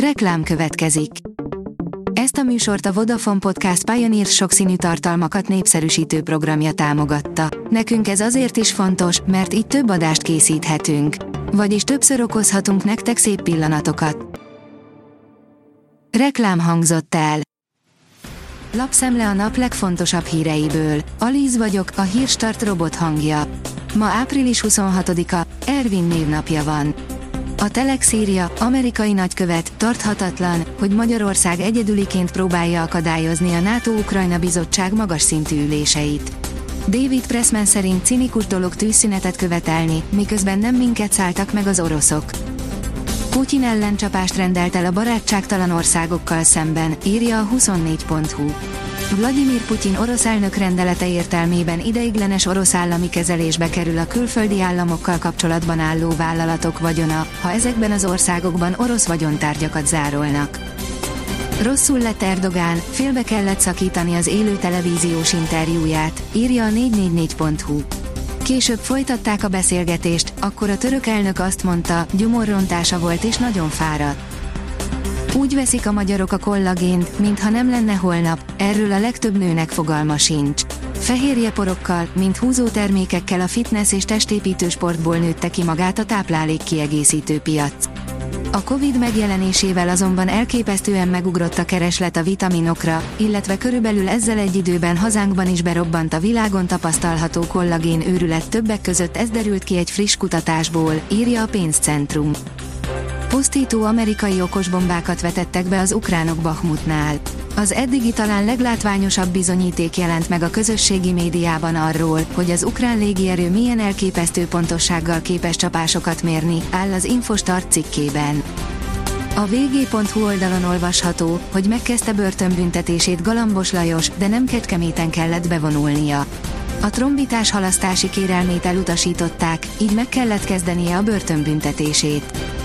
Reklám következik. Ezt a műsort a Vodafone Podcast Pioneer sokszínű tartalmakat népszerűsítő programja támogatta. Nekünk ez azért is fontos, mert így több adást készíthetünk. Vagyis többször okozhatunk nektek szép pillanatokat. Reklám hangzott el. Lapszemle a nap legfontosabb híreiből. Alíz vagyok, a hírstart robot hangja. Ma április 26-a, Ervin névnapja van. A Telex írja, amerikai nagykövet, tarthatatlan, hogy Magyarország egyedüliként próbálja akadályozni a NATO-Ukrajna bizottság magas szintű üléseit. David Pressman szerint cinikus dolog tűzszünetet követelni, miközben nem minket szálltak meg az oroszok. Putyin ellencsapást rendelt el a barátságtalan országokkal szemben, írja a 24.hu. Vladimir Putyin orosz elnök rendelete értelmében ideiglenes orosz állami kezelésbe kerül a külföldi államokkal kapcsolatban álló vállalatok vagyona, ha ezekben az országokban orosz vagyontárgyakat zárolnak. Rosszul lett Erdogán, félbe kellett szakítani az élő televíziós interjúját, írja a 444.hu. Később folytatták a beszélgetést, akkor a török elnök azt mondta, gyomorrontása volt és nagyon fáradt. Úgy veszik a magyarok a kollagént, mintha nem lenne holnap, erről a legtöbb nőnek fogalma sincs. Fehérjeporokkal, mint húzótermékekkel a fitness és testépítő sportból nőtte ki magát a táplálék kiegészítő piac. A Covid megjelenésével azonban elképesztően megugrott a kereslet a vitaminokra, illetve körülbelül ezzel egy időben hazánkban is berobbant a világon tapasztalható kollagén őrület többek között ez derült ki egy friss kutatásból, írja a pénzcentrum. Pusztító amerikai okosbombákat vetettek be az ukránok Bakhmutnál. Az eddigi talán leglátványosabb bizonyíték jelent meg a közösségi médiában arról, hogy az ukrán légierő milyen elképesztő pontossággal képes csapásokat mérni, áll az Infostart cikkében. A vg.hu oldalon olvasható, hogy megkezdte börtönbüntetését Galambos Lajos, de nem kecskeméten kellett bevonulnia. A trombitás halasztási kérelmét elutasították, így meg kellett kezdenie a börtönbüntetését.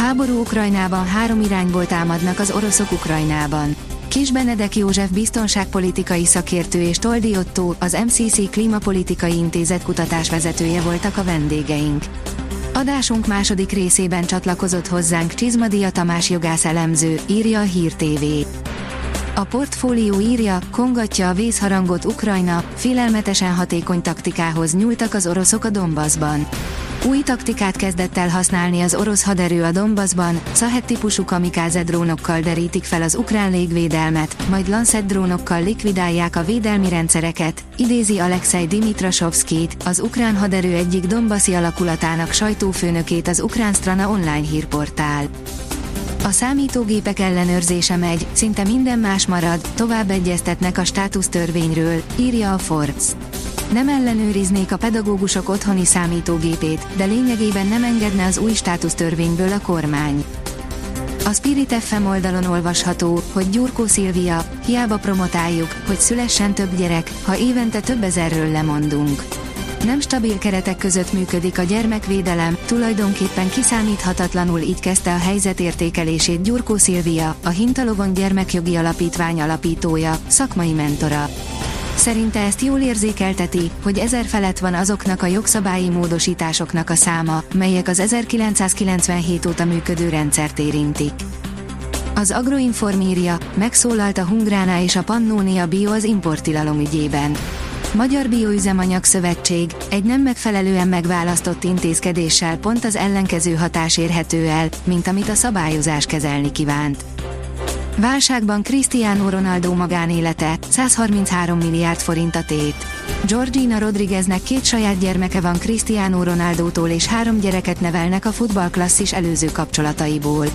Háború Ukrajnában három irányból támadnak az oroszok Ukrajnában. Kis Benedek József biztonságpolitikai szakértő és Toldi Otto, az MCC Klímapolitikai Intézet kutatásvezetője voltak a vendégeink. Adásunk második részében csatlakozott hozzánk Csizmadia Tamás jogász elemző, írja a Hír TV. A portfólió írja, kongatja a vészharangot Ukrajna, félelmetesen hatékony taktikához nyúltak az oroszok a Donbassban. Új taktikát kezdett el használni az orosz haderő a Donbassban, Szahet típusú kamikáze drónokkal derítik fel az ukrán légvédelmet, majd Lancet drónokkal likvidálják a védelmi rendszereket, idézi Alexei Dimitrasovskit, az ukrán haderő egyik Donbassi alakulatának sajtófőnökét az Ukrán Strana online hírportál. A számítógépek ellenőrzése megy, szinte minden más marad, tovább egyeztetnek a státusztörvényről, írja a Forbes nem ellenőriznék a pedagógusok otthoni számítógépét, de lényegében nem engedne az új státusztörvényből a kormány. A Spirit FM oldalon olvasható, hogy Gyurkó Szilvia, hiába promotáljuk, hogy szülessen több gyerek, ha évente több ezerről lemondunk. Nem stabil keretek között működik a gyermekvédelem, tulajdonképpen kiszámíthatatlanul így kezdte a helyzet értékelését Gyurkó Szilvia, a Hintalovon Gyermekjogi Alapítvány alapítója, szakmai mentora. Szerinte ezt jól érzékelteti, hogy ezer felett van azoknak a jogszabályi módosításoknak a száma, melyek az 1997 óta működő rendszert érintik. Az Agroinform írja, megszólalt a Hungrána és a Pannonia Bio az importilalom ügyében. Magyar Bioüzemanyag Szövetség egy nem megfelelően megválasztott intézkedéssel pont az ellenkező hatás érhető el, mint amit a szabályozás kezelni kívánt. Válságban Cristiano Ronaldo magánélete, 133 milliárd forint a tét. Georgina Rodrigueznek két saját gyermeke van Cristiano Ronaldótól és három gyereket nevelnek a futballklasszis előző kapcsolataiból.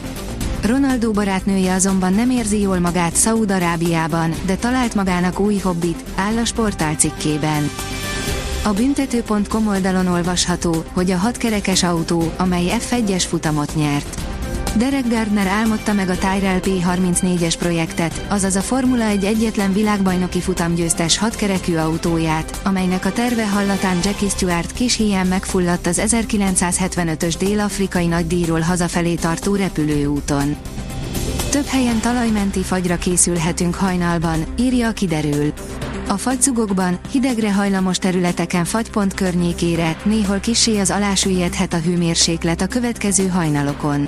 Ronaldo barátnője azonban nem érzi jól magát Szaúd-Arábiában, de talált magának új hobbit, áll a sportál cikkében. A büntető.com oldalon olvasható, hogy a hatkerekes autó, amely F1-es futamot nyert. Derek Gardner álmodta meg a Tyrell P34-es projektet, azaz a Formula 1 egyetlen világbajnoki futamgyőztes hatkerekű autóját, amelynek a terve hallatán Jackie Stewart kis hiány megfulladt az 1975-ös dél-afrikai nagydíjról hazafelé tartó repülőúton. Több helyen talajmenti fagyra készülhetünk hajnalban, írja a kiderül. A fagyzugokban, hidegre hajlamos területeken fagypont környékére, néhol kisé az alásüllyedhet a hőmérséklet a következő hajnalokon.